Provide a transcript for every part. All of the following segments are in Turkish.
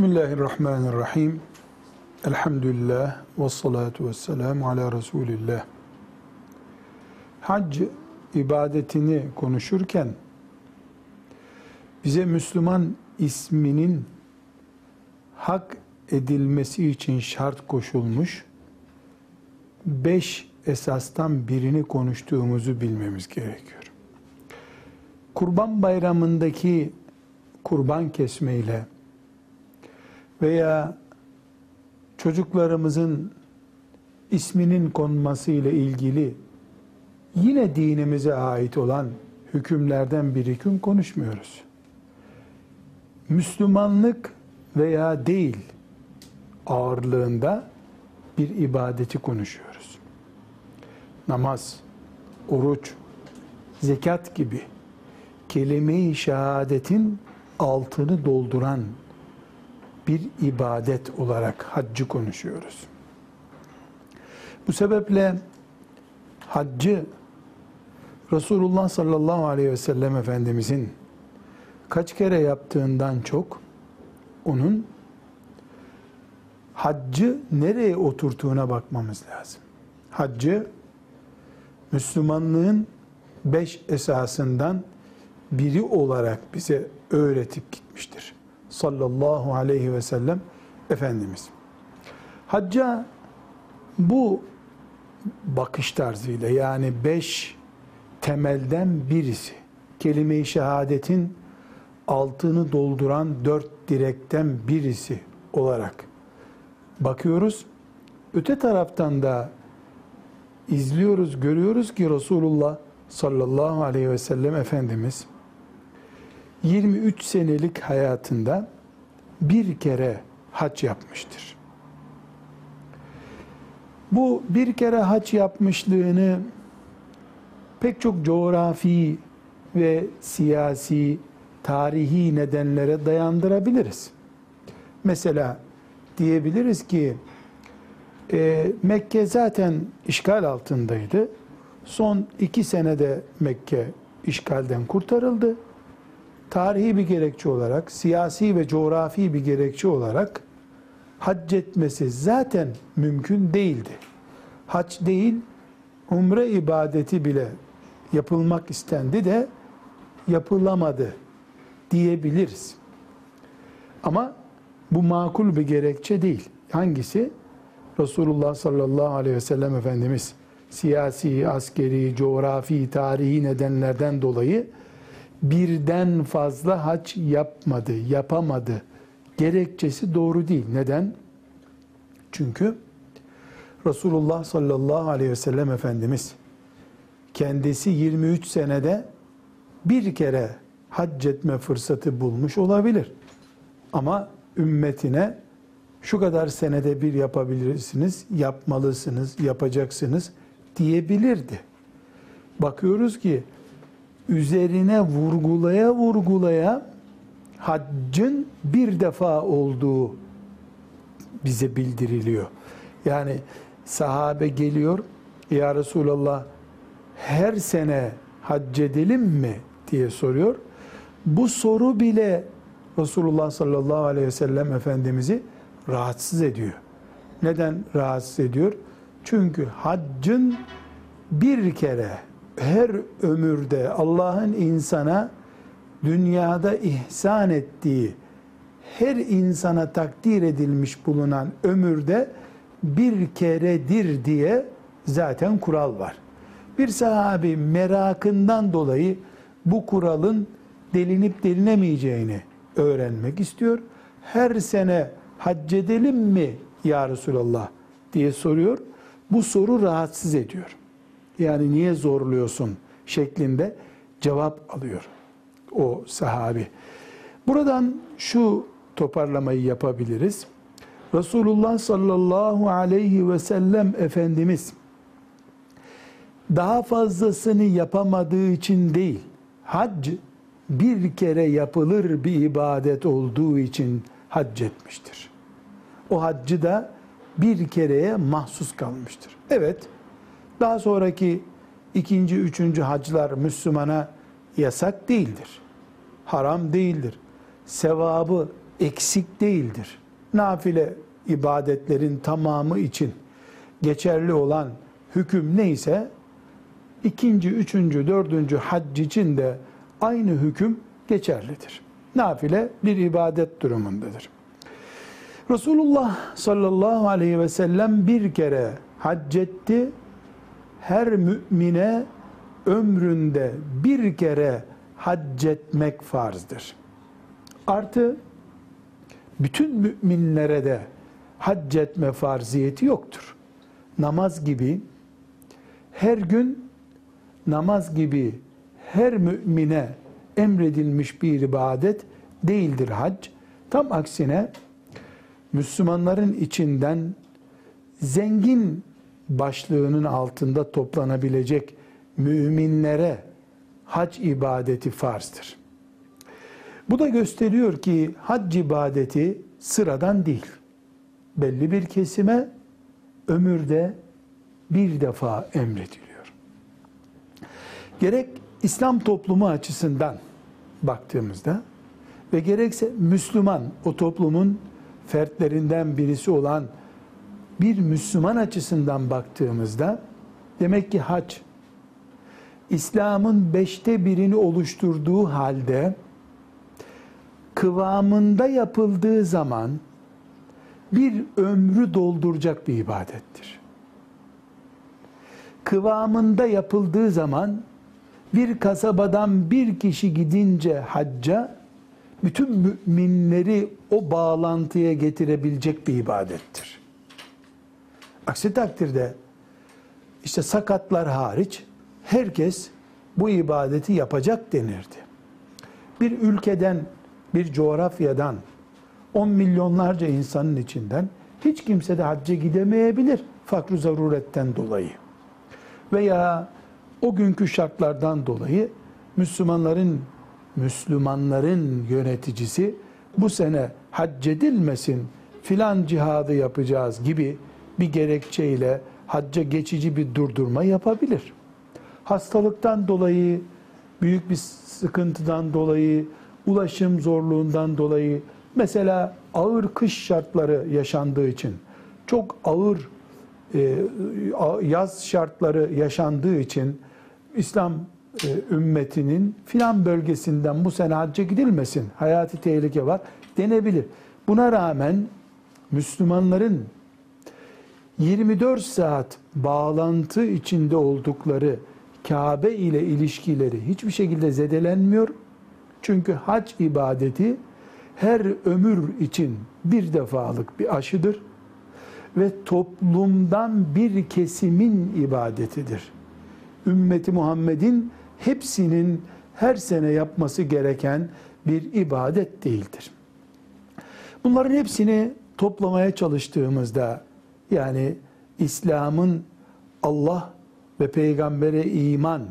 Bismillahirrahmanirrahim. Elhamdülillah ve salatu ve selamu ala Resulillah. Hac ibadetini konuşurken bize Müslüman isminin hak edilmesi için şart koşulmuş beş esastan birini konuştuğumuzu bilmemiz gerekiyor. Kurban bayramındaki kurban kesmeyle veya çocuklarımızın isminin konması ile ilgili yine dinimize ait olan hükümlerden bir hüküm konuşmuyoruz. Müslümanlık veya değil ağırlığında bir ibadeti konuşuyoruz. Namaz, oruç, zekat gibi kelime-i şehadetin altını dolduran bir ibadet olarak haccı konuşuyoruz. Bu sebeple haccı Resulullah sallallahu aleyhi ve sellem Efendimizin kaç kere yaptığından çok onun haccı nereye oturttuğuna bakmamız lazım. Haccı Müslümanlığın beş esasından biri olarak bize öğretip gitmiştir. Sallallahu aleyhi ve sellem Efendimiz. Hacca bu bakış tarzıyla yani beş temelden birisi kelime-i şehadetin altını dolduran dört direkten birisi olarak bakıyoruz. Öte taraftan da izliyoruz, görüyoruz ki Resulullah sallallahu aleyhi ve sellem Efendimiz 23 senelik hayatında bir kere hac yapmıştır. Bu bir kere hac yapmışlığını pek çok coğrafi ve siyasi, tarihi nedenlere dayandırabiliriz. Mesela diyebiliriz ki e, Mekke zaten işgal altındaydı. Son iki senede Mekke işgalden kurtarıldı. Tarihi bir gerekçe olarak, siyasi ve coğrafi bir gerekçe olarak hac etmesi zaten mümkün değildi. Hac değil, umre ibadeti bile yapılmak istendi de yapılamadı diyebiliriz. Ama bu makul bir gerekçe değil. Hangisi? Resulullah sallallahu aleyhi ve sellem Efendimiz siyasi, askeri, coğrafi, tarihi nedenlerden dolayı birden fazla hac yapmadı, yapamadı. Gerekçesi doğru değil. Neden? Çünkü Resulullah sallallahu aleyhi ve sellem Efendimiz kendisi 23 senede bir kere hac etme fırsatı bulmuş olabilir. Ama ümmetine şu kadar senede bir yapabilirsiniz, yapmalısınız, yapacaksınız diyebilirdi. Bakıyoruz ki üzerine vurgulaya vurgulaya haccın bir defa olduğu bize bildiriliyor. Yani sahabe geliyor, ya Resulallah her sene hac edelim mi diye soruyor. Bu soru bile Resulullah sallallahu aleyhi ve sellem Efendimiz'i rahatsız ediyor. Neden rahatsız ediyor? Çünkü haccın bir kere her ömürde Allah'ın insana dünyada ihsan ettiği her insana takdir edilmiş bulunan ömürde bir keredir diye zaten kural var. Bir sahabi merakından dolayı bu kuralın delinip delinemeyeceğini öğrenmek istiyor. Her sene hac edelim mi ya Resulallah diye soruyor. Bu soru rahatsız ediyor. Yani niye zorluyorsun şeklinde cevap alıyor o sahabi. Buradan şu toparlamayı yapabiliriz. Resulullah sallallahu aleyhi ve sellem Efendimiz daha fazlasını yapamadığı için değil, hac bir kere yapılır bir ibadet olduğu için hac etmiştir. O haccı da bir kereye mahsus kalmıştır. Evet, daha sonraki ikinci, üçüncü haclar Müslümana yasak değildir. Haram değildir. Sevabı eksik değildir. Nafile ibadetlerin tamamı için geçerli olan hüküm neyse ikinci, üçüncü, dördüncü hac için de aynı hüküm geçerlidir. Nafile bir ibadet durumundadır. Resulullah sallallahu aleyhi ve sellem bir kere hac etti. Her mümine ömründe bir kere hac etmek farzdır. Artı bütün müminlere de hac etme farziyeti yoktur. Namaz gibi her gün namaz gibi her mümine emredilmiş bir ibadet değildir hac. Tam aksine Müslümanların içinden zengin başlığının altında toplanabilecek müminlere hac ibadeti farzdır. Bu da gösteriyor ki hac ibadeti sıradan değil. Belli bir kesime ömürde bir defa emrediliyor. Gerek İslam toplumu açısından baktığımızda ve gerekse Müslüman o toplumun fertlerinden birisi olan bir Müslüman açısından baktığımızda demek ki hac İslam'ın beşte birini oluşturduğu halde kıvamında yapıldığı zaman bir ömrü dolduracak bir ibadettir. Kıvamında yapıldığı zaman bir kasabadan bir kişi gidince hacca bütün müminleri o bağlantıya getirebilecek bir ibadettir. Aksi takdirde işte sakatlar hariç herkes bu ibadeti yapacak denirdi. Bir ülkeden, bir coğrafyadan, on milyonlarca insanın içinden hiç kimse de hacca gidemeyebilir fakr zaruretten dolayı. Veya o günkü şartlardan dolayı Müslümanların Müslümanların yöneticisi bu sene hac edilmesin filan cihadı yapacağız gibi bir gerekçeyle hacca geçici bir durdurma yapabilir. Hastalıktan dolayı, büyük bir sıkıntıdan dolayı, ulaşım zorluğundan dolayı, mesela ağır kış şartları yaşandığı için, çok ağır e, yaz şartları yaşandığı için İslam e, ümmetinin filan bölgesinden bu sene hacca gidilmesin, hayati tehlike var denebilir. Buna rağmen Müslümanların 24 saat bağlantı içinde oldukları Kabe ile ilişkileri hiçbir şekilde zedelenmiyor. Çünkü hac ibadeti her ömür için bir defalık bir aşıdır ve toplumdan bir kesimin ibadetidir. Ümmeti Muhammed'in hepsinin her sene yapması gereken bir ibadet değildir. Bunların hepsini toplamaya çalıştığımızda yani İslam'ın Allah ve peygambere iman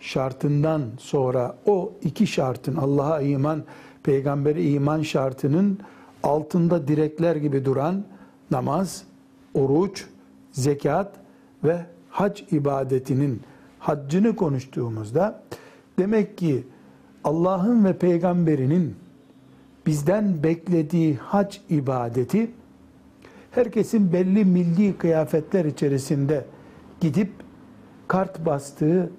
şartından sonra o iki şartın Allah'a iman, peygambere iman şartının altında direkler gibi duran namaz, oruç, zekat ve hac ibadetinin haccını konuştuğumuzda demek ki Allah'ın ve peygamberinin bizden beklediği hac ibadeti herkesin belli milli kıyafetler içerisinde gidip kart bastığı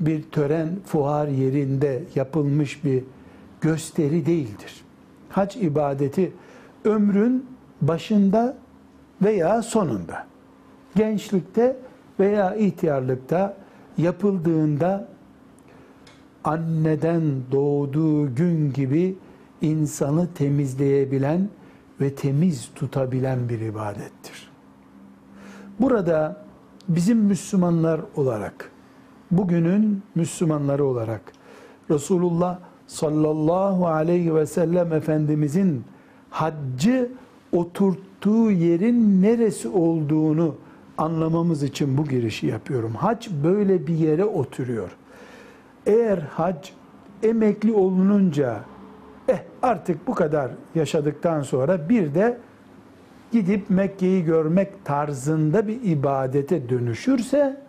bir tören fuar yerinde yapılmış bir gösteri değildir. Hac ibadeti ömrün başında veya sonunda, gençlikte veya ihtiyarlıkta yapıldığında anneden doğduğu gün gibi insanı temizleyebilen ve temiz tutabilen bir ibadettir. Burada bizim Müslümanlar olarak, bugünün Müslümanları olarak Resulullah sallallahu aleyhi ve sellem Efendimizin haccı oturttuğu yerin neresi olduğunu anlamamız için bu girişi yapıyorum. Hac böyle bir yere oturuyor. Eğer hac emekli olununca eh artık bu kadar yaşadıktan sonra bir de gidip Mekke'yi görmek tarzında bir ibadete dönüşürse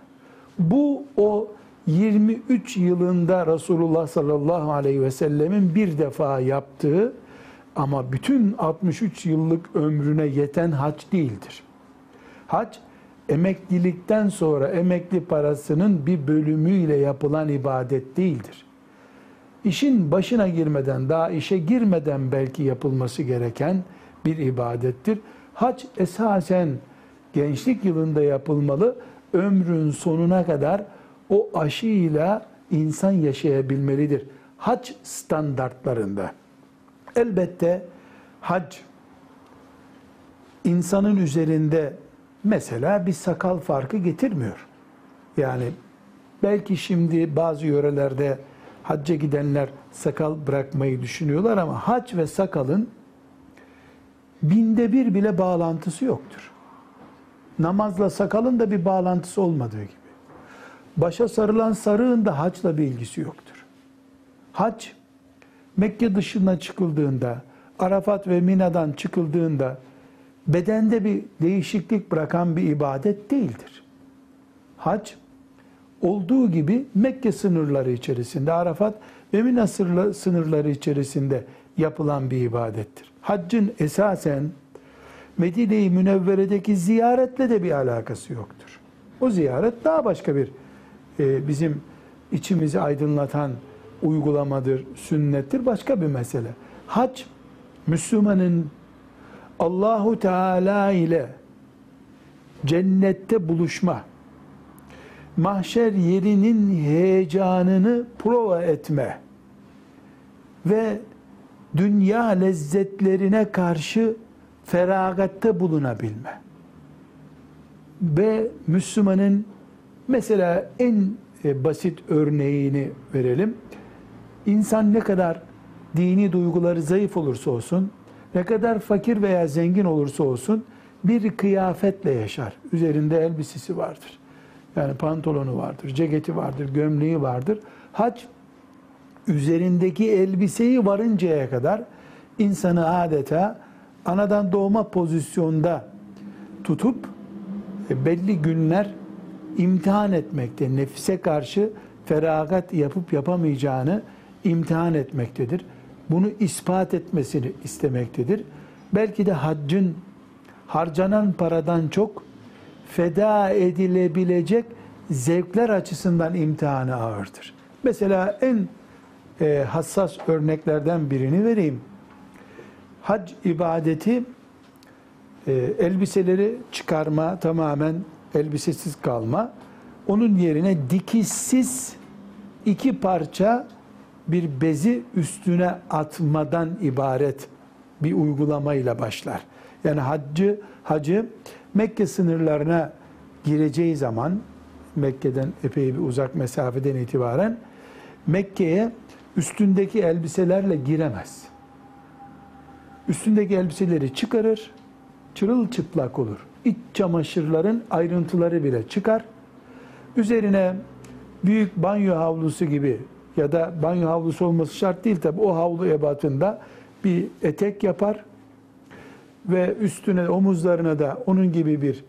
bu o 23 yılında Resulullah sallallahu aleyhi ve sellemin bir defa yaptığı Ama bütün 63 yıllık ömrüne yeten hac değildir. Hac emeklilikten sonra emekli parasının bir bölümüyle yapılan ibadet değildir. İşin başına girmeden, daha işe girmeden belki yapılması gereken bir ibadettir. Hac esasen gençlik yılında yapılmalı. Ömrün sonuna kadar o aşıyla insan yaşayabilmelidir. Hac standartlarında. Elbette hac insanın üzerinde mesela bir sakal farkı getirmiyor. Yani belki şimdi bazı yörelerde hacca gidenler sakal bırakmayı düşünüyorlar ama hac ve sakalın binde bir bile bağlantısı yoktur. Namazla sakalın da bir bağlantısı olmadığı gibi. Başa sarılan sarığın da haçla bir ilgisi yoktur. Hac, Mekke dışına çıkıldığında, Arafat ve Mina'dan çıkıldığında bedende bir değişiklik bırakan bir ibadet değildir. Hac, olduğu gibi Mekke sınırları içerisinde, Arafat ve Mina sınırları içerisinde yapılan bir ibadettir. Haccın esasen Medine-i Münevvere'deki ziyaretle de bir alakası yoktur. O ziyaret daha başka bir e, bizim içimizi aydınlatan uygulamadır, sünnettir, başka bir mesele. Hac, Müslümanın Allahu Teala ile cennette buluşma, mahşer yerinin heyecanını prova etme ve dünya lezzetlerine karşı feragatte bulunabilme. Ve Müslümanın mesela en e, basit örneğini verelim. İnsan ne kadar dini duyguları zayıf olursa olsun, ne kadar fakir veya zengin olursa olsun bir kıyafetle yaşar. Üzerinde elbisesi vardır. Yani pantolonu vardır, ceketi vardır, gömleği vardır. Hac üzerindeki elbiseyi varıncaya kadar insanı adeta anadan doğma pozisyonda tutup e, belli günler imtihan etmekte. Nefise karşı feragat yapıp yapamayacağını imtihan etmektedir. Bunu ispat etmesini istemektedir. Belki de haccın harcanan paradan çok feda edilebilecek zevkler açısından imtihanı ağırdır. Mesela en e, hassas örneklerden birini vereyim. Hac ibadeti e, elbiseleri çıkarma, tamamen elbisesiz kalma. Onun yerine dikişsiz iki parça bir bezi üstüne atmadan ibaret bir uygulamayla başlar. Yani haccı, hacı Mekke sınırlarına gireceği zaman Mekke'den epey bir uzak mesafeden itibaren Mekke'ye üstündeki elbiselerle giremez. Üstündeki elbiseleri çıkarır, çırılçıplak olur. İç çamaşırların ayrıntıları bile çıkar. Üzerine büyük banyo havlusu gibi ya da banyo havlusu olması şart değil tabi o havlu ebatında bir etek yapar ve üstüne omuzlarına da onun gibi bir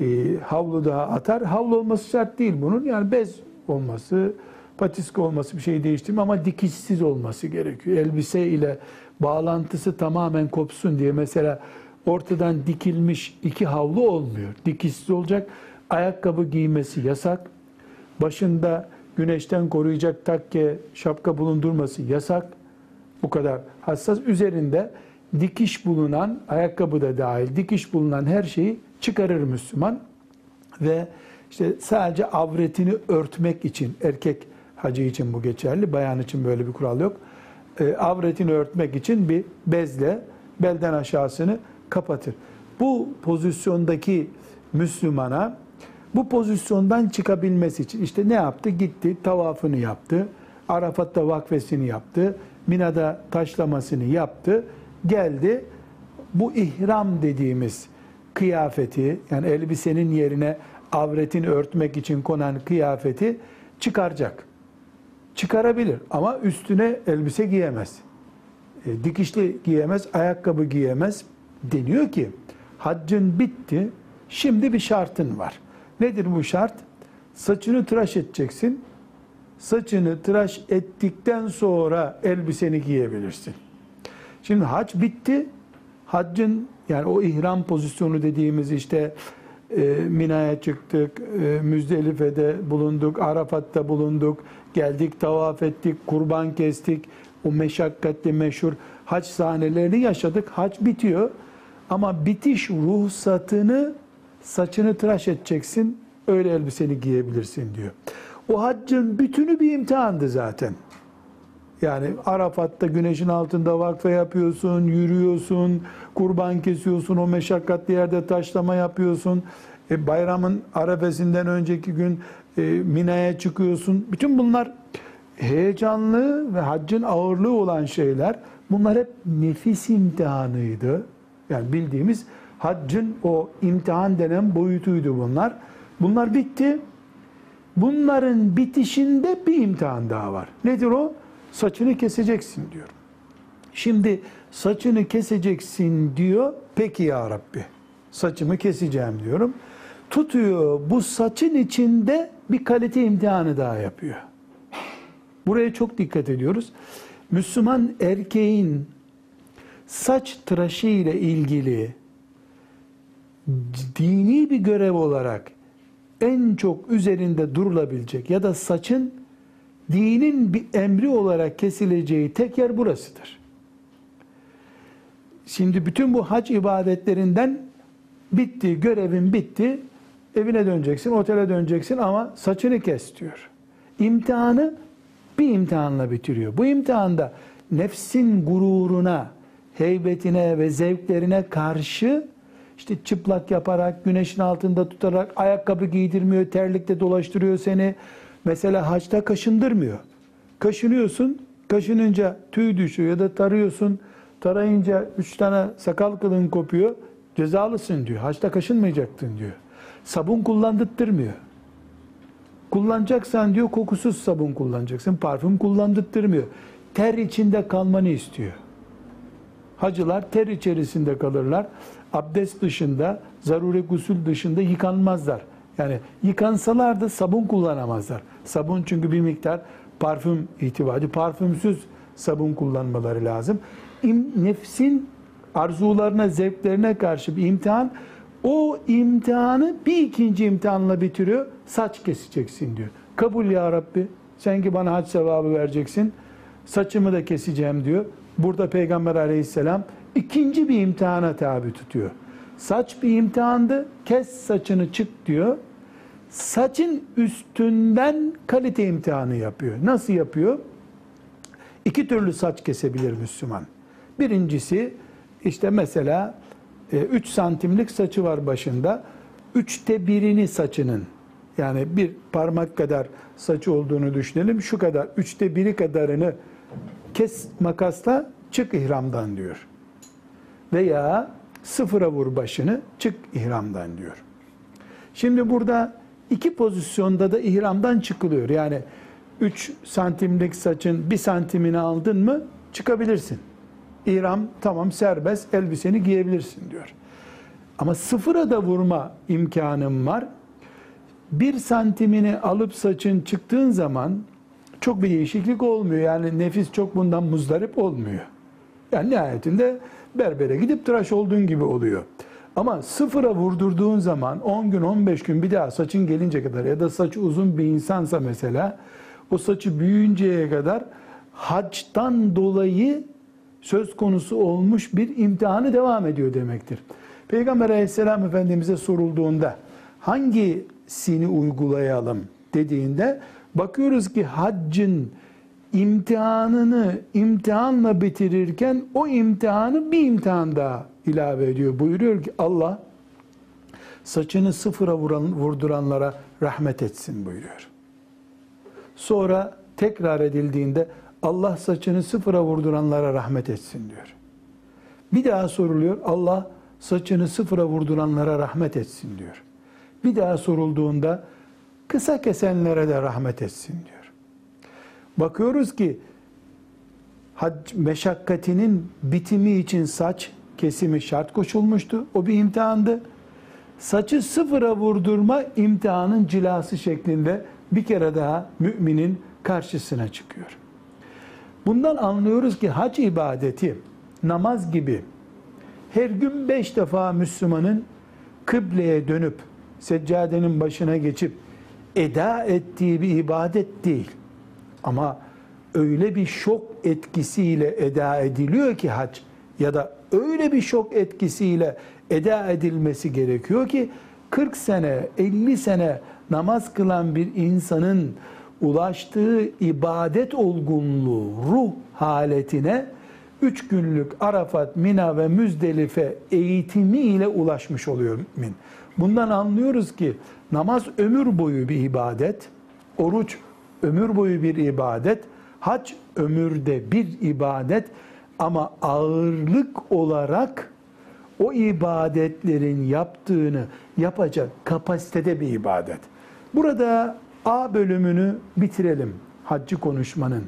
e, havlu daha atar. Havlu olması şart değil bunun yani bez olması, patiska olması bir şey değiştirmiyor ama dikişsiz olması gerekiyor. Elbise ile bağlantısı tamamen kopsun diye mesela ortadan dikilmiş iki havlu olmuyor. Dikişsiz olacak. Ayakkabı giymesi yasak. Başında güneşten koruyacak takke, şapka bulundurması yasak. Bu kadar hassas. Üzerinde dikiş bulunan, ayakkabı da dahil, dikiş bulunan her şeyi çıkarır Müslüman. Ve işte sadece avretini örtmek için, erkek hacı için bu geçerli, bayan için böyle bir kural yok. E, avretini örtmek için bir bezle belden aşağısını kapatır. Bu pozisyondaki Müslümana bu pozisyondan çıkabilmesi için işte ne yaptı? Gitti, tavafını yaptı. Arafat'ta vakfesini yaptı. Mina'da taşlamasını yaptı. Geldi. Bu ihram dediğimiz kıyafeti yani elbisenin yerine avretini örtmek için konan kıyafeti çıkaracak. Çıkarabilir ama üstüne elbise giyemez. E, dikişli giyemez, ayakkabı giyemez. Deniyor ki haccın bitti, şimdi bir şartın var. Nedir bu şart? Saçını tıraş edeceksin. Saçını tıraş ettikten sonra elbiseni giyebilirsin. Şimdi hac bitti. Haccın yani o ihram pozisyonu dediğimiz işte e, Mina'ya çıktık, e, Müzdelife'de bulunduk, Arafat'ta bulunduk, geldik tavaf ettik, kurban kestik. O meşakkatli meşhur hac sahnelerini yaşadık. Hac bitiyor. Ama bitiş ruhsatını saçını tıraş edeceksin, öyle elbiseni giyebilirsin diyor. O haccın bütünü bir imtihandı zaten. Yani Arafat'ta güneşin altında vakfe yapıyorsun, yürüyorsun, kurban kesiyorsun, o meşakkatli yerde taşlama yapıyorsun. E, bayramın arefesinden önceki gün e, Mina'ya çıkıyorsun. Bütün bunlar heyecanlı ve haccın ağırlığı olan şeyler. Bunlar hep nefis imtihanıydı. Yani bildiğimiz haccın o imtihan denen boyutuydu bunlar. Bunlar bitti. Bunların bitişinde bir imtihan daha var. Nedir o? Saçını keseceksin diyor. Şimdi saçını keseceksin diyor. Peki ya Rabbi. Saçımı keseceğim diyorum. Tutuyor bu saçın içinde bir kalite imtihanı daha yapıyor. Buraya çok dikkat ediyoruz. Müslüman erkeğin saç tıraşı ile ilgili dini bir görev olarak en çok üzerinde durulabilecek ya da saçın dinin bir emri olarak kesileceği tek yer burasıdır. Şimdi bütün bu hac ibadetlerinden bitti, görevin bitti. Evine döneceksin, otele döneceksin ama saçını kes diyor. İmtihanı bir imtihanla bitiriyor. Bu imtihanda nefsin gururuna, heybetine ve zevklerine karşı işte çıplak yaparak, güneşin altında tutarak, ayakkabı giydirmiyor, terlikte dolaştırıyor seni. Mesela haçta kaşındırmıyor. Kaşınıyorsun, kaşınınca tüy düşüyor ya da tarıyorsun, tarayınca üç tane sakal kılın kopuyor, cezalısın diyor. Haçta kaşınmayacaktın diyor. Sabun kullandırtmıyor. Kullanacaksan diyor kokusuz sabun kullanacaksın. Parfüm kullandırtmıyor. Ter içinde kalmanı istiyor. Hacılar ter içerisinde kalırlar. Abdest dışında, zaruri gusül dışında yıkanmazlar. Yani yıkansalar da sabun kullanamazlar. Sabun çünkü bir miktar parfüm itibari. Parfümsüz sabun kullanmaları lazım. Nefsin arzularına, zevklerine karşı bir imtihan. O imtihanı bir ikinci imtihanla bitiriyor. Saç keseceksin diyor. Kabul ya Rabbi. Sen ki bana hac sevabı vereceksin. Saçımı da keseceğim diyor. Burada Peygamber aleyhisselam ikinci bir imtihana tabi tutuyor. Saç bir imtihandı. Kes saçını çık diyor. Saçın üstünden kalite imtihanı yapıyor. Nasıl yapıyor? İki türlü saç kesebilir Müslüman. Birincisi işte mesela 3 e, santimlik saçı var başında. Üçte birini saçının yani bir parmak kadar saçı olduğunu düşünelim. Şu kadar, üçte biri kadarını kes makasla çık ihramdan diyor. Veya sıfıra vur başını çık ihramdan diyor. Şimdi burada iki pozisyonda da ihramdan çıkılıyor. Yani 3 santimlik saçın bir santimini aldın mı çıkabilirsin. İhram tamam serbest elbiseni giyebilirsin diyor. Ama sıfıra da vurma imkanım var. Bir santimini alıp saçın çıktığın zaman çok bir değişiklik olmuyor. Yani nefis çok bundan muzdarip olmuyor. Yani nihayetinde berbere gidip tıraş olduğun gibi oluyor. Ama sıfıra vurdurduğun zaman 10 gün 15 gün bir daha saçın gelince kadar ya da saçı uzun bir insansa mesela o saçı büyüyünceye kadar hacdan dolayı söz konusu olmuş bir imtihanı devam ediyor demektir. Peygamber aleyhisselam efendimize sorulduğunda hangisini uygulayalım dediğinde bakıyoruz ki haccın imtihanını imtihanla bitirirken o imtihanı bir imtihan daha ilave ediyor. Buyuruyor ki Allah saçını sıfıra vuran, vurduranlara rahmet etsin buyuruyor. Sonra tekrar edildiğinde Allah saçını sıfıra vurduranlara rahmet etsin diyor. Bir daha soruluyor Allah saçını sıfıra vurduranlara rahmet etsin diyor. Bir daha sorulduğunda kısa kesenlere de rahmet etsin diyor. Bakıyoruz ki hac meşakkatinin bitimi için saç kesimi şart koşulmuştu. O bir imtihandı. Saçı sıfıra vurdurma imtihanın cilası şeklinde bir kere daha müminin karşısına çıkıyor. Bundan anlıyoruz ki hac ibadeti namaz gibi her gün beş defa Müslümanın kıbleye dönüp seccadenin başına geçip eda ettiği bir ibadet değil. Ama öyle bir şok etkisiyle eda ediliyor ki hac ya da öyle bir şok etkisiyle eda edilmesi gerekiyor ki 40 sene, 50 sene namaz kılan bir insanın ulaştığı ibadet olgunluğu, ruh haletine 3 günlük Arafat, Mina ve Müzdelife eğitimiyle ulaşmış oluyor mümin. Bundan anlıyoruz ki namaz ömür boyu bir ibadet, oruç ömür boyu bir ibadet, hac ömürde bir ibadet ama ağırlık olarak o ibadetlerin yaptığını yapacak kapasitede bir ibadet. Burada A bölümünü bitirelim haccı konuşmanın.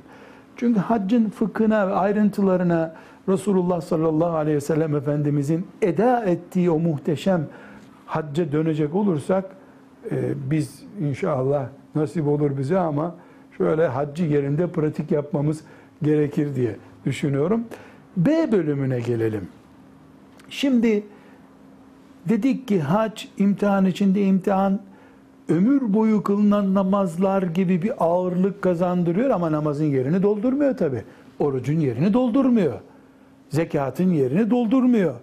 Çünkü haccın fıkhına ve ayrıntılarına Resulullah sallallahu aleyhi ve sellem Efendimizin eda ettiği o muhteşem hacca dönecek olursak e, biz inşallah nasip olur bize ama şöyle haccı yerinde pratik yapmamız gerekir diye düşünüyorum. B bölümüne gelelim. Şimdi dedik ki hac imtihan içinde imtihan ömür boyu kılınan namazlar gibi bir ağırlık kazandırıyor ama namazın yerini doldurmuyor tabi. Orucun yerini doldurmuyor. Zekatın yerini doldurmuyor.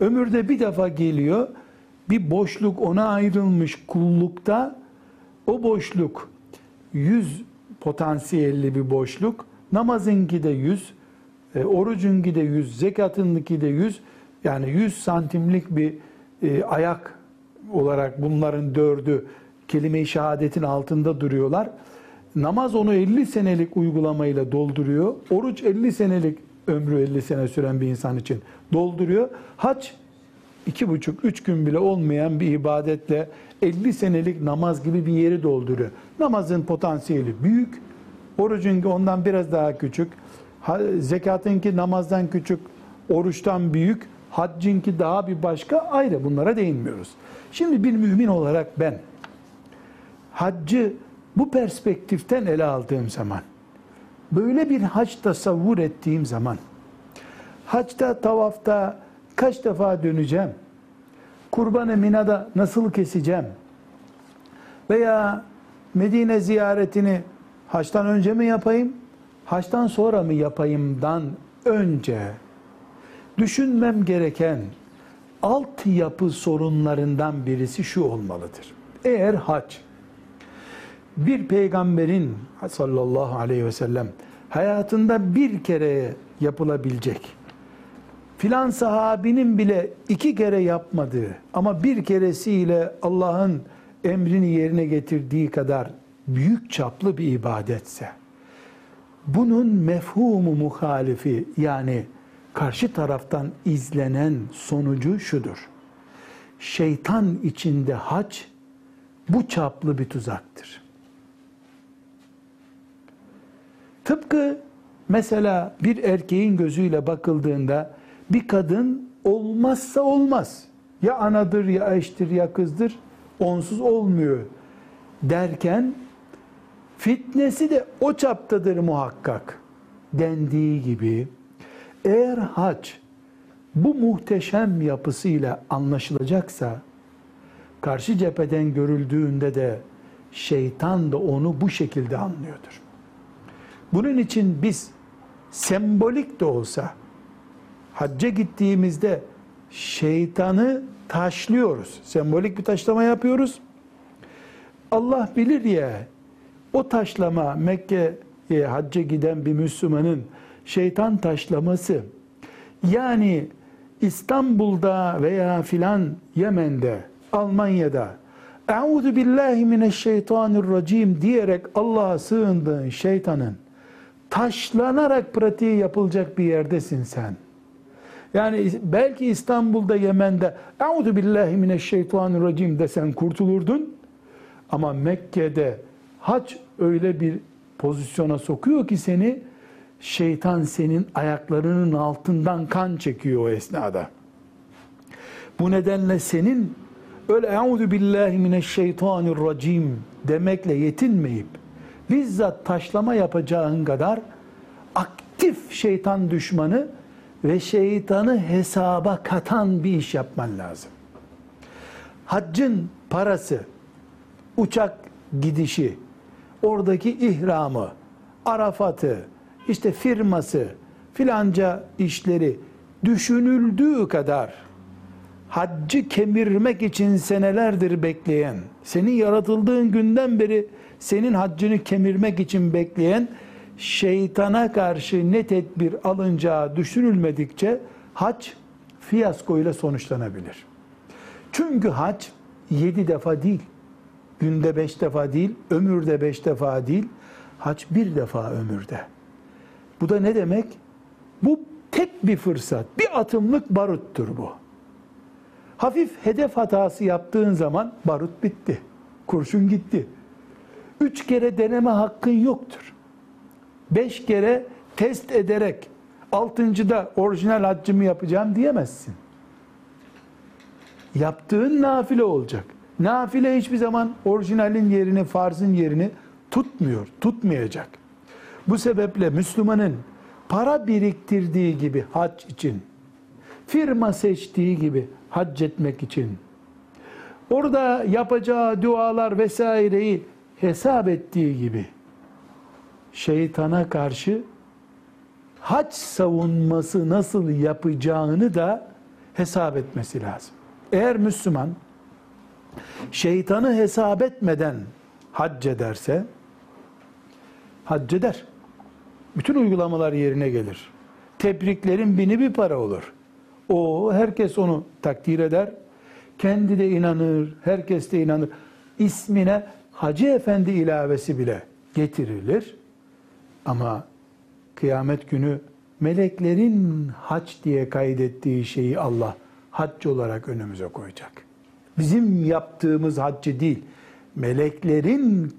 Ömürde bir defa geliyor. Bir boşluk ona ayrılmış kullukta o boşluk 100 potansiyelli bir boşluk. Namazınki de 100, e, orucunki de 100, zekatınki de 100. Yani 100 santimlik bir e, ayak olarak bunların dördü kelime-i şehadetin altında duruyorlar. Namaz onu 50 senelik uygulamayla dolduruyor. Oruç 50 senelik ömrü 50 sene süren bir insan için dolduruyor. Hac iki buçuk, üç gün bile olmayan bir ibadetle 50 senelik namaz gibi bir yeri dolduruyor. Namazın potansiyeli büyük, orucun ondan biraz daha küçük, zekatınki namazdan küçük, oruçtan büyük, haccınki daha bir başka ayrı bunlara değinmiyoruz. Şimdi bir mümin olarak ben haccı bu perspektiften ele aldığım zaman, böyle bir hac tasavvur ettiğim zaman, hacda, tavafta kaç defa döneceğim, kurbanı Mina'da nasıl keseceğim, veya Medine ziyaretini haçtan önce mi yapayım, haçtan sonra mı yapayımdan önce? Düşünmem gereken altyapı sorunlarından birisi şu olmalıdır. Eğer hac bir peygamberin sallallahu aleyhi ve sellem hayatında bir kere yapılabilecek filan sahabinin bile iki kere yapmadığı ama bir keresiyle Allah'ın emrini yerine getirdiği kadar büyük çaplı bir ibadetse bunun mefhumu muhalifi yani karşı taraftan izlenen sonucu şudur. Şeytan içinde hac bu çaplı bir tuzaktır. Tıpkı mesela bir erkeğin gözüyle bakıldığında bir kadın olmazsa olmaz. Ya anadır ya eştir ya kızdır onsuz olmuyor derken fitnesi de o çaptadır muhakkak dendiği gibi eğer hac bu muhteşem yapısıyla anlaşılacaksa karşı cepheden görüldüğünde de şeytan da onu bu şekilde anlıyordur. Bunun için biz sembolik de olsa hacca gittiğimizde şeytanı taşlıyoruz. Sembolik bir taşlama yapıyoruz. Allah bilir ya o taşlama Mekke'ye hacca giden bir Müslümanın şeytan taşlaması yani İstanbul'da veya filan Yemen'de, Almanya'da Euzu billahi mineşşeytanirracim diyerek Allah'a sığındığın şeytanın taşlanarak pratiği yapılacak bir yerdesin sen. Yani belki İstanbul'da, Yemen'de Euzu billahi mineşşeytanirracim desen kurtulurdun. Ama Mekke'de hac öyle bir pozisyona sokuyor ki seni şeytan senin ayaklarının altından kan çekiyor o esnada. Bu nedenle senin öyle euzu billahi mineşşeytanirracim demekle yetinmeyip bizzat taşlama yapacağın kadar aktif şeytan düşmanı ve şeytanı hesaba katan bir iş yapman lazım. Haccın parası, uçak gidişi, oradaki ihramı, Arafat'ı, işte firması, filanca işleri düşünüldüğü kadar haccı kemirmek için senelerdir bekleyen, senin yaratıldığın günden beri senin haccını kemirmek için bekleyen şeytana karşı ne tedbir alınacağı düşünülmedikçe hac fiyasko ile sonuçlanabilir. Çünkü hac yedi defa değil, günde beş defa değil, ömürde beş defa değil, hac bir defa ömürde. Bu da ne demek? Bu tek bir fırsat, bir atımlık baruttur bu. Hafif hedef hatası yaptığın zaman barut bitti. Kurşun gitti. Üç kere deneme hakkın yoktur. Beş kere test ederek altıncıda orijinal haccımı yapacağım diyemezsin. Yaptığın nafile olacak. Nafile hiçbir zaman orijinalin yerini, farzın yerini tutmuyor, tutmayacak. Bu sebeple Müslümanın para biriktirdiği gibi hac için, firma seçtiği gibi hac etmek için, orada yapacağı dualar vesaireyi hesap ettiği gibi, şeytana karşı hac savunması nasıl yapacağını da hesap etmesi lazım. Eğer Müslüman şeytanı hesap etmeden hac ederse hac eder. Bütün uygulamalar yerine gelir. Tebriklerin bini bir para olur. O herkes onu takdir eder. Kendi de inanır, herkes de inanır. İsmine Hacı Efendi ilavesi bile getirilir. Ama kıyamet günü meleklerin hac diye kaydettiği şeyi Allah hac olarak önümüze koyacak. Bizim yaptığımız haccı değil, meleklerin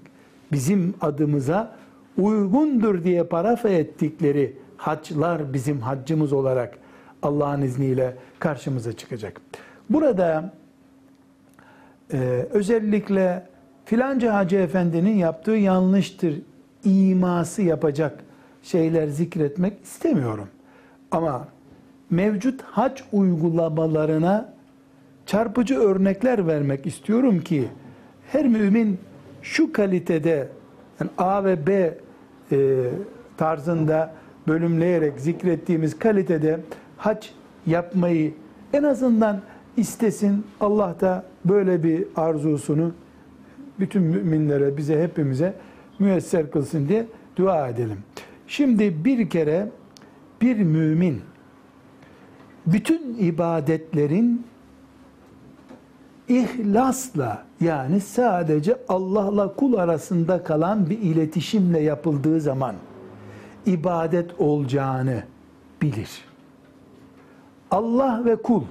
bizim adımıza uygundur diye parafa ettikleri haçlar bizim haccımız olarak Allah'ın izniyle karşımıza çıkacak. Burada e, özellikle filanca Hacı Efendi'nin yaptığı yanlıştır iması yapacak şeyler zikretmek istemiyorum. Ama mevcut hac uygulamalarına çarpıcı örnekler vermek istiyorum ki her mümin şu kalitede yani A ve B e, tarzında bölümleyerek zikrettiğimiz kalitede hac yapmayı en azından istesin. Allah da böyle bir arzusunu bütün müminlere, bize hepimize müyesser kılsın diye dua edelim. Şimdi bir kere bir mümin bütün ibadetlerin ihlasla yani sadece Allah'la kul arasında kalan bir iletişimle yapıldığı zaman ibadet olacağını bilir. Allah ve kul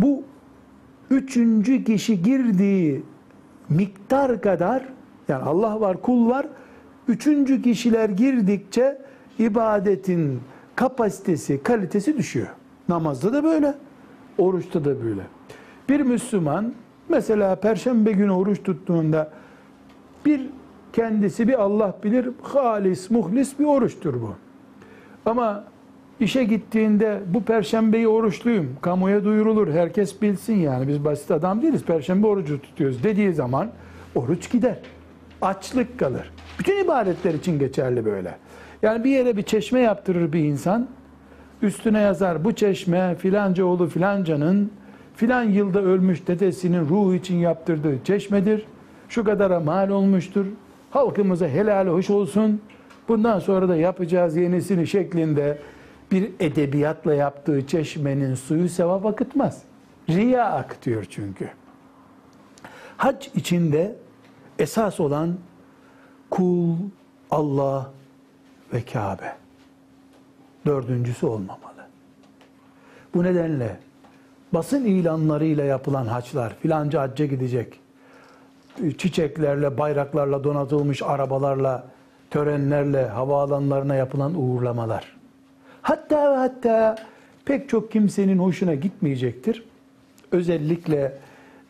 bu üçüncü kişi girdiği miktar kadar yani Allah var kul var üçüncü kişiler girdikçe ibadetin kapasitesi, kalitesi düşüyor. Namazda da böyle, oruçta da böyle. Bir Müslüman mesela perşembe günü oruç tuttuğunda bir kendisi bir Allah bilir halis, muhlis bir oruçtur bu. Ama işe gittiğinde bu perşembeyi oruçluyum, kamuya duyurulur, herkes bilsin yani biz basit adam değiliz, perşembe orucu tutuyoruz dediği zaman oruç gider. Açlık kalır. Bütün ibadetler için geçerli böyle. Yani bir yere bir çeşme yaptırır bir insan, üstüne yazar bu çeşme filanca oğlu filancanın filan yılda ölmüş dedesinin ruhu için yaptırdığı çeşmedir. Şu kadara mal olmuştur. Halkımıza helal hoş olsun. Bundan sonra da yapacağız yenisini şeklinde bir edebiyatla yaptığı çeşmenin suyu sevap akıtmaz. Riya akıtıyor çünkü. Hac içinde esas olan kul, Allah ve Kabe. Dördüncüsü olmamalı. Bu nedenle basın ilanlarıyla yapılan haçlar, filanca hacca gidecek, çiçeklerle, bayraklarla donatılmış arabalarla, törenlerle, havaalanlarına yapılan uğurlamalar. Hatta ve hatta pek çok kimsenin hoşuna gitmeyecektir. Özellikle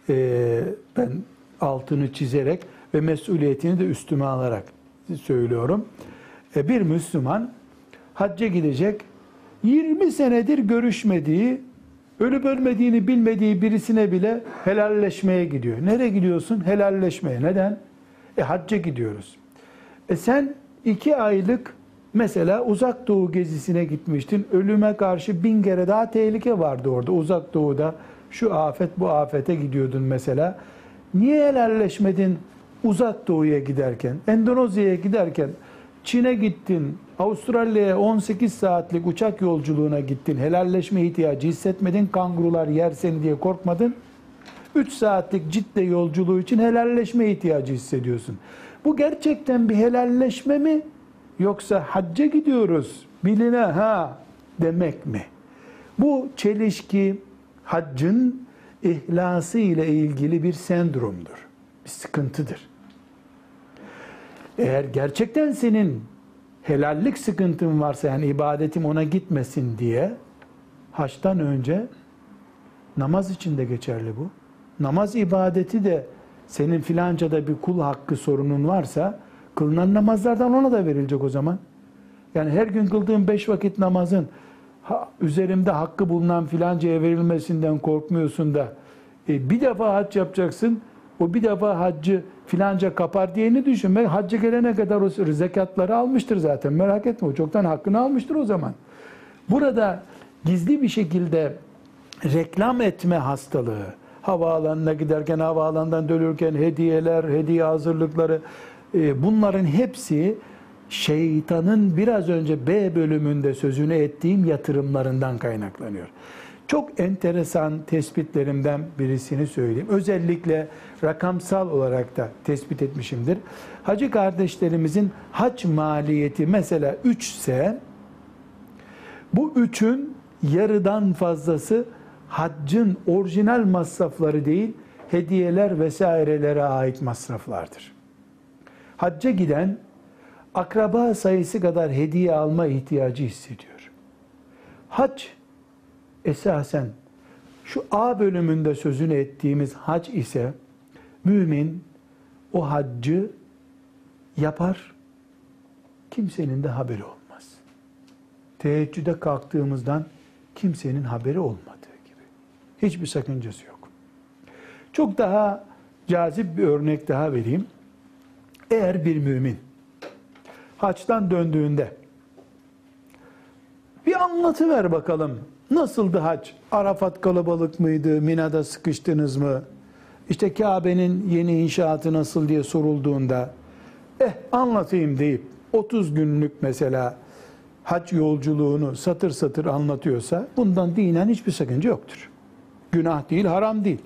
e, ben altını çizerek ve mesuliyetini de üstüme alarak söylüyorum. E, bir Müslüman hacca gidecek, 20 senedir görüşmediği, ölüp ölmediğini bilmediği birisine bile helalleşmeye gidiyor. Nereye gidiyorsun? Helalleşmeye. Neden? E hacca gidiyoruz. E sen iki aylık mesela uzak doğu gezisine gitmiştin. Ölüme karşı bin kere daha tehlike vardı orada. Uzak doğuda şu afet bu afete gidiyordun mesela. Niye helalleşmedin uzak doğuya giderken? Endonezya'ya giderken Çin'e gittin, Avustralya'ya 18 saatlik uçak yolculuğuna gittin. Helalleşme ihtiyacı hissetmedin. Kangurular yer seni diye korkmadın. 3 saatlik ciddi yolculuğu için helalleşme ihtiyacı hissediyorsun. Bu gerçekten bir helalleşme mi? Yoksa hacca gidiyoruz biline ha demek mi? Bu çelişki haccın ihlası ile ilgili bir sendromdur. Bir sıkıntıdır. Eğer gerçekten senin helallik sıkıntın varsa yani ibadetim ona gitmesin diye haçtan önce namaz için de geçerli bu. Namaz ibadeti de senin filancada bir kul hakkı sorunun varsa kılınan namazlardan ona da verilecek o zaman. Yani her gün kıldığım beş vakit namazın ha, üzerimde hakkı bulunan filancaya verilmesinden korkmuyorsun da e, bir defa hac yapacaksın. O bir defa haccı filanca kapar diyeni düşünme. Hacca gelene kadar o zekatları almıştır zaten. Merak etme o çoktan hakkını almıştır o zaman. Burada gizli bir şekilde reklam etme hastalığı, havaalanına giderken, havaalanından dönürken hediyeler, hediye hazırlıkları, e, bunların hepsi şeytanın biraz önce B bölümünde sözünü ettiğim yatırımlarından kaynaklanıyor. Çok enteresan tespitlerimden birisini söyleyeyim. Özellikle rakamsal olarak da tespit etmişimdir. Hacı kardeşlerimizin hac maliyeti mesela 3 ise bu 3'ün yarıdan fazlası haccın orijinal masrafları değil, hediyeler vesairelere ait masraflardır. Hacca giden akraba sayısı kadar hediye alma ihtiyacı hissediyor. Hac esasen şu A bölümünde sözünü ettiğimiz hac ise mümin o haccı yapar, kimsenin de haberi olmaz. Teheccüde kalktığımızdan kimsenin haberi olmadığı gibi. Hiçbir sakıncası yok. Çok daha cazip bir örnek daha vereyim. Eğer bir mümin haçtan döndüğünde bir anlatı ver bakalım. Nasıldı hac? Arafat kalabalık mıydı? Mina'da sıkıştınız mı? İşte Kabe'nin yeni inşaatı nasıl diye sorulduğunda eh anlatayım deyip 30 günlük mesela hac yolculuğunu satır satır anlatıyorsa bundan dinen hiçbir sakınca yoktur. Günah değil, haram değil.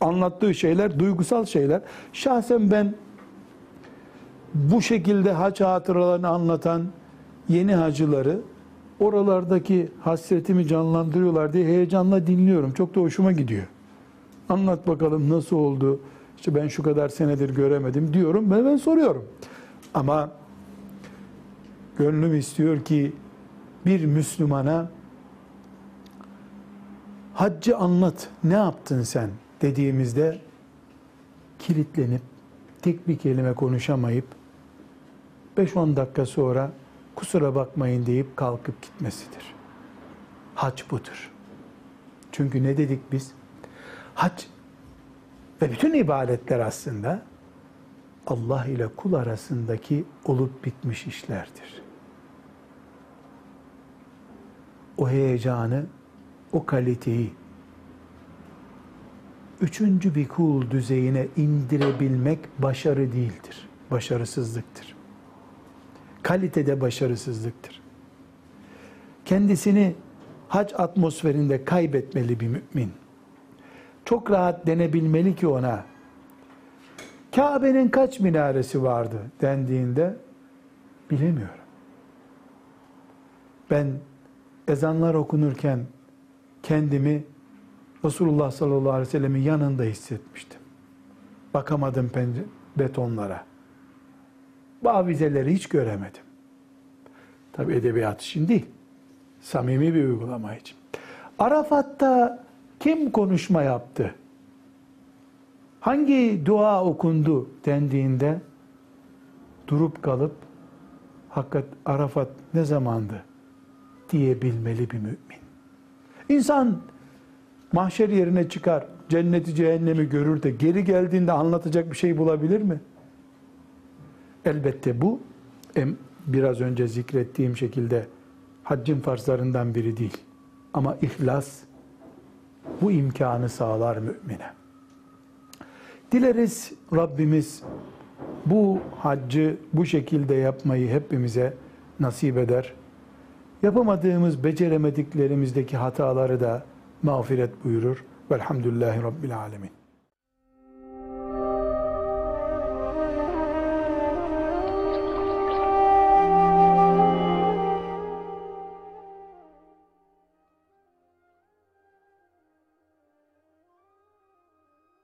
Anlattığı şeyler duygusal şeyler. Şahsen ben bu şekilde hac hatıralarını anlatan yeni hacıları oralardaki hasretimi canlandırıyorlar diye heyecanla dinliyorum. Çok da hoşuma gidiyor. Anlat bakalım nasıl oldu? İşte ben şu kadar senedir göremedim diyorum. Ben, ben soruyorum. Ama gönlüm istiyor ki bir Müslümana haccı anlat ne yaptın sen dediğimizde kilitlenip tek bir kelime konuşamayıp 5-10 dakika sonra kusura bakmayın deyip kalkıp gitmesidir. Hac budur. Çünkü ne dedik biz? Hac ve bütün ibadetler aslında Allah ile kul arasındaki olup bitmiş işlerdir. O heyecanı, o kaliteyi üçüncü bir kul düzeyine indirebilmek başarı değildir. Başarısızlıktır kalitede başarısızlıktır. Kendisini hac atmosferinde kaybetmeli bir mümin. Çok rahat denebilmeli ki ona Kabe'nin kaç minaresi vardı dendiğinde bilemiyorum. Ben ezanlar okunurken kendimi Resulullah sallallahu aleyhi ve sellemin yanında hissetmiştim. Bakamadım betonlara. Bu avizeleri hiç göremedim. Tabi edebiyat için değil. Samimi bir uygulama için. Arafat'ta kim konuşma yaptı? Hangi dua okundu dendiğinde durup kalıp hakikat Arafat ne zamandı diyebilmeli bir mümin. İnsan mahşer yerine çıkar, cenneti cehennemi görür de geri geldiğinde anlatacak bir şey bulabilir mi? Elbette bu biraz önce zikrettiğim şekilde haccın farzlarından biri değil. Ama ihlas bu imkanı sağlar mümine. Dileriz Rabbimiz bu haccı bu şekilde yapmayı hepimize nasip eder. Yapamadığımız, beceremediklerimizdeki hataları da mağfiret buyurur. Velhamdülillahi Rabbil Alemin.